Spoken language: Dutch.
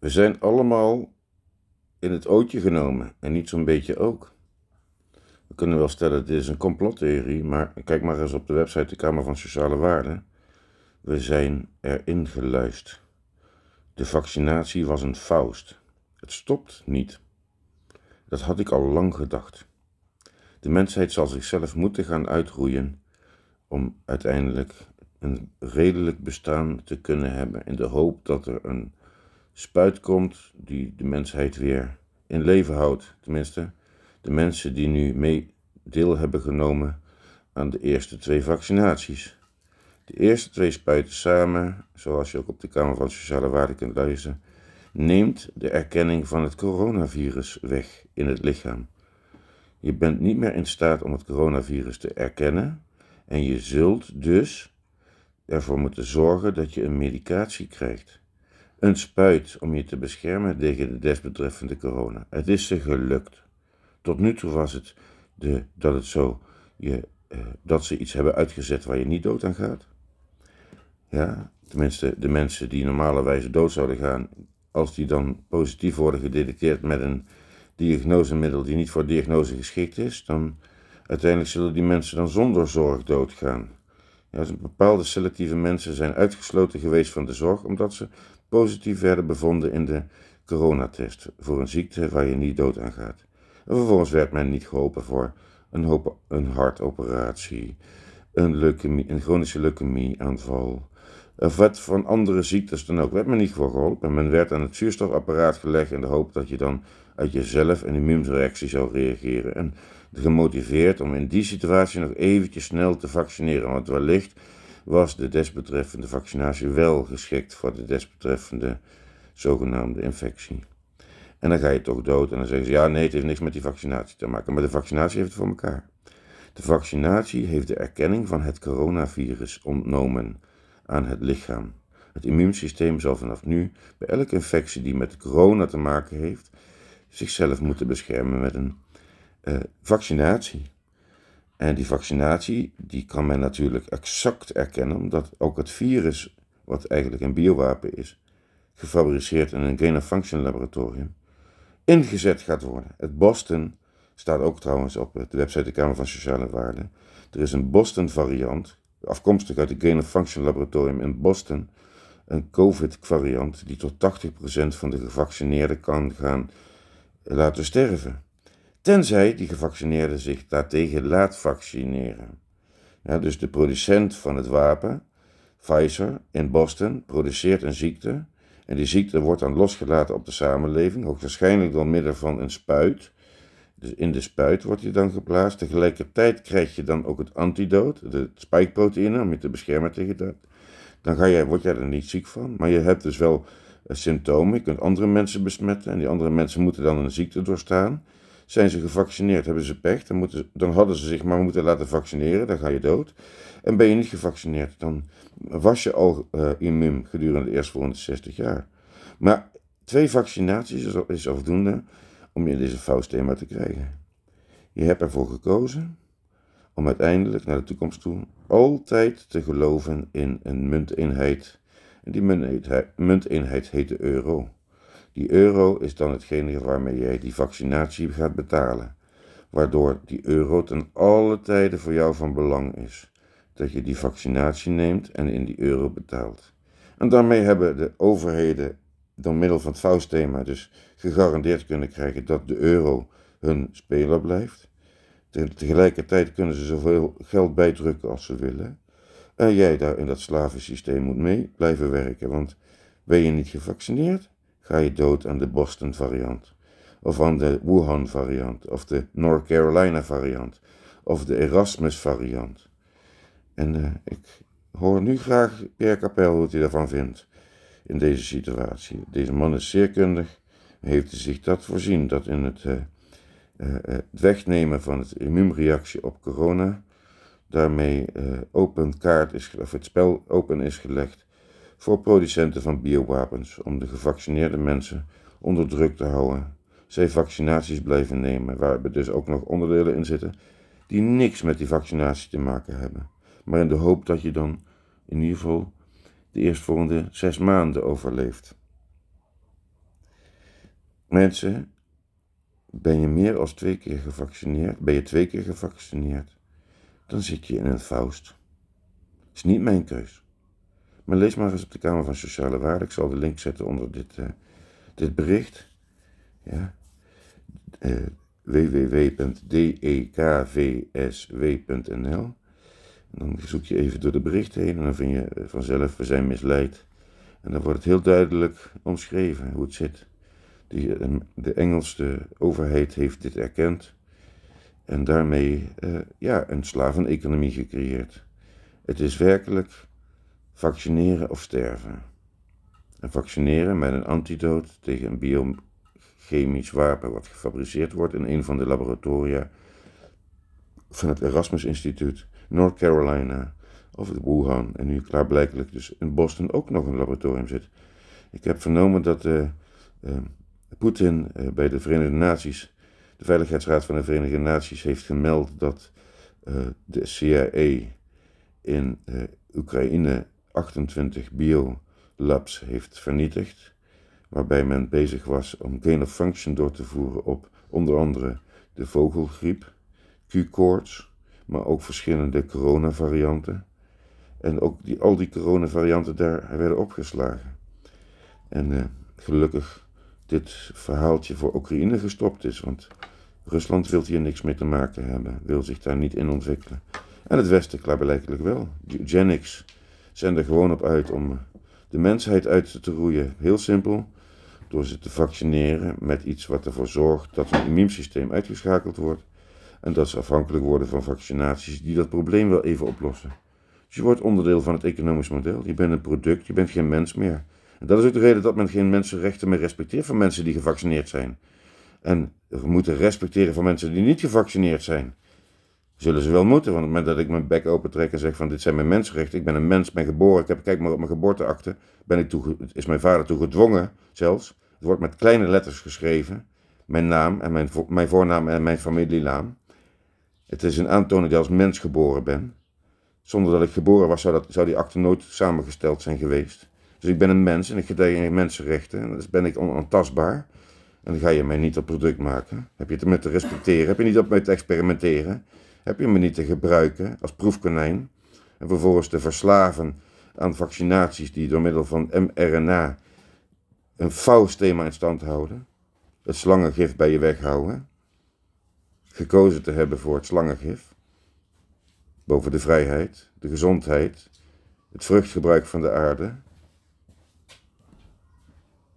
We zijn allemaal in het ootje genomen en niet zo'n beetje ook. We kunnen wel stellen, dit is een complottheorie, maar kijk maar eens op de website de Kamer van Sociale Waarden. We zijn erin geluisterd. De vaccinatie was een faust. Het stopt niet. Dat had ik al lang gedacht. De mensheid zal zichzelf moeten gaan uitroeien om uiteindelijk een redelijk bestaan te kunnen hebben in de hoop dat er een spuit komt die de mensheid weer in leven houdt. Tenminste, de mensen die nu mee deel hebben genomen aan de eerste twee vaccinaties. De eerste twee spuiten samen, zoals je ook op de Kamer van Sociale Waarden kunt lezen, neemt de erkenning van het coronavirus weg in het lichaam. Je bent niet meer in staat om het coronavirus te erkennen en je zult dus ervoor moeten zorgen dat je een medicatie krijgt. Een spuit om je te beschermen tegen de desbetreffende corona. Het is ze gelukt. Tot nu toe was het de, dat het zo, je, eh, dat ze iets hebben uitgezet waar je niet dood aan gaat. Ja, tenminste, de mensen die normalerwijs dood zouden gaan, als die dan positief worden gedetecteerd met een diagnosemiddel die niet voor diagnose geschikt is, dan uiteindelijk zullen die mensen dan zonder zorg doodgaan. Ja, dus bepaalde selectieve mensen zijn uitgesloten geweest van de zorg omdat ze positief werden bevonden in de coronatest voor een ziekte waar je niet dood aan gaat. En vervolgens werd men niet geholpen voor een, hoop, een hartoperatie, een, leukemie, een chronische leukemieaanval, of wat van andere ziektes dan ook. Werd men niet voor geholpen. Men werd aan het zuurstofapparaat gelegd in de hoop dat je dan uit jezelf een immuunreactie zou reageren. En gemotiveerd om in die situatie nog eventjes snel te vaccineren. Want wellicht was de desbetreffende vaccinatie wel geschikt voor de desbetreffende zogenaamde infectie. En dan ga je toch dood en dan zeggen ze, ja nee, het heeft niks met die vaccinatie te maken. Maar de vaccinatie heeft het voor elkaar. De vaccinatie heeft de erkenning van het coronavirus ontnomen aan het lichaam. Het immuunsysteem zal vanaf nu bij elke infectie die met corona te maken heeft, zichzelf moeten beschermen met een uh, vaccinatie. En die vaccinatie, die kan men natuurlijk exact erkennen, omdat ook het virus, wat eigenlijk een biowapen is, gefabriceerd in een gain-of-function laboratorium, ingezet gaat worden. Het Boston staat ook trouwens op de website de Kamer van Sociale Waarden. Er is een Boston variant, afkomstig uit het gain-of-function laboratorium in Boston, een COVID-variant die tot 80% van de gevaccineerden kan gaan laten sterven. Tenzij die gevaccineerde zich daartegen laat vaccineren. Ja, dus de producent van het wapen, Pfizer in Boston, produceert een ziekte. En die ziekte wordt dan losgelaten op de samenleving, hoogstwaarschijnlijk door middel van een spuit. Dus in de spuit wordt hij dan geplaatst. Tegelijkertijd krijg je dan ook het antidoot, de spikeproteïne, om je te beschermen tegen dat. Dan ga je, word jij er niet ziek van, maar je hebt dus wel eh, symptomen. Je kunt andere mensen besmetten en die andere mensen moeten dan een ziekte doorstaan. Zijn ze gevaccineerd, hebben ze pech, dan, moeten, dan hadden ze zich maar moeten laten vaccineren, dan ga je dood. En ben je niet gevaccineerd, dan was je al uh, immuun gedurende de eerstvolgende 60 jaar. Maar twee vaccinaties is, is voldoende om je deze faustthema te krijgen. Je hebt ervoor gekozen om uiteindelijk naar de toekomst toe altijd te geloven in een munteenheid. En die munteenheid heet de euro. Die euro is dan hetgene waarmee jij die vaccinatie gaat betalen. Waardoor die euro ten alle tijden voor jou van belang is. Dat je die vaccinatie neemt en in die euro betaalt. En daarmee hebben de overheden door middel van het faustthema dus gegarandeerd kunnen krijgen dat de euro hun speler blijft. Tegelijkertijd kunnen ze zoveel geld bijdrukken als ze willen. En jij daar in dat slavensysteem moet mee blijven werken, want ben je niet gevaccineerd, ga je dood aan de Boston variant, of aan de Wuhan variant, of de North Carolina variant, of de Erasmus variant. En uh, ik hoor nu graag Pierre Capel wat hij daarvan vindt in deze situatie. Deze man is zeer kundig, heeft zich dat voorzien, dat in het, uh, uh, het wegnemen van het immuunreactie op corona, daarmee open kaart is, of het spel open is gelegd voor producenten van biowapens om de gevaccineerde mensen onder druk te houden. Zij vaccinaties blijven nemen, waar er dus ook nog onderdelen in zitten die niks met die vaccinatie te maken hebben. Maar in de hoop dat je dan in ieder geval de eerstvolgende zes maanden overleeft. Mensen, ben je meer dan twee keer gevaccineerd, ben je twee keer gevaccineerd, dan zit je in een faust. is niet mijn keus. Maar lees maar eens op de Kamer van Sociale Waarden. Ik zal de link zetten onder dit, uh, dit bericht. Ja. Uh, www.dekvsw.nl Dan zoek je even door de berichten heen en dan vind je vanzelf, we zijn misleid. En dan wordt het heel duidelijk omschreven hoe het zit. Die, eh, de Engelse overheid heeft dit erkend en daarmee uh, ja, een slaveneconomie gecreëerd. Het is werkelijk vaccineren of sterven. En vaccineren met een antidoot tegen een biochemisch wapen wat gefabriceerd wordt in een van de laboratoria van het Erasmus Instituut, North Carolina of het Wuhan. En nu klaarblijkelijk dus in Boston ook nog een laboratorium zit. Ik heb vernomen dat uh, uh, Poetin uh, bij de Verenigde Naties, de Veiligheidsraad van de Verenigde Naties, heeft gemeld dat de CIA in Oekraïne 28 biolabs heeft vernietigd, waarbij men bezig was om gain function door te voeren op onder andere de vogelgriep, Q-koorts, maar ook verschillende coronavarianten. En ook die, al die coronavarianten daar werden opgeslagen. En uh, gelukkig dit verhaaltje voor Oekraïne gestopt is, want Rusland wil hier niks mee te maken hebben, wil zich daar niet in ontwikkelen. En het Westen klaarblijkelijk wel. Eugenics zijn er gewoon op uit om de mensheid uit te roeien. Heel simpel, door ze te vaccineren met iets wat ervoor zorgt dat hun immuunsysteem uitgeschakeld wordt. En dat ze afhankelijk worden van vaccinaties die dat probleem wel even oplossen. Dus je wordt onderdeel van het economisch model. Je bent een product, je bent geen mens meer. En dat is ook de reden dat men geen mensenrechten meer respecteert van mensen die gevaccineerd zijn. En we moeten respecteren van mensen die niet gevaccineerd zijn. Zullen ze wel moeten, want op het moment dat ik mijn bek opentrek en zeg van dit zijn mijn mensenrechten, ik ben een mens, ben geboren, ik heb, kijk maar op mijn geboorteakte, ben ik toe, is mijn vader toe gedwongen zelfs. Het wordt met kleine letters geschreven, mijn naam en mijn, mijn voornaam en mijn familienaam. Het is een aantoning dat als mens geboren ben. Zonder dat ik geboren was, zou, dat, zou die akte nooit samengesteld zijn geweest. Dus ik ben een mens en ik gedij mensenrechten. En dus ben ik onaantastbaar. En dan ga je mij niet op product maken. Heb je het ermee te respecteren? Heb je niet op mij te experimenteren? Heb je me niet te gebruiken als proefkonijn? En vervolgens te verslaven aan vaccinaties die door middel van mRNA een faustthema in stand houden? Het slangengif bij je weghouden? Gekozen te hebben voor het slangengif? Boven de vrijheid, de gezondheid, het vruchtgebruik van de aarde,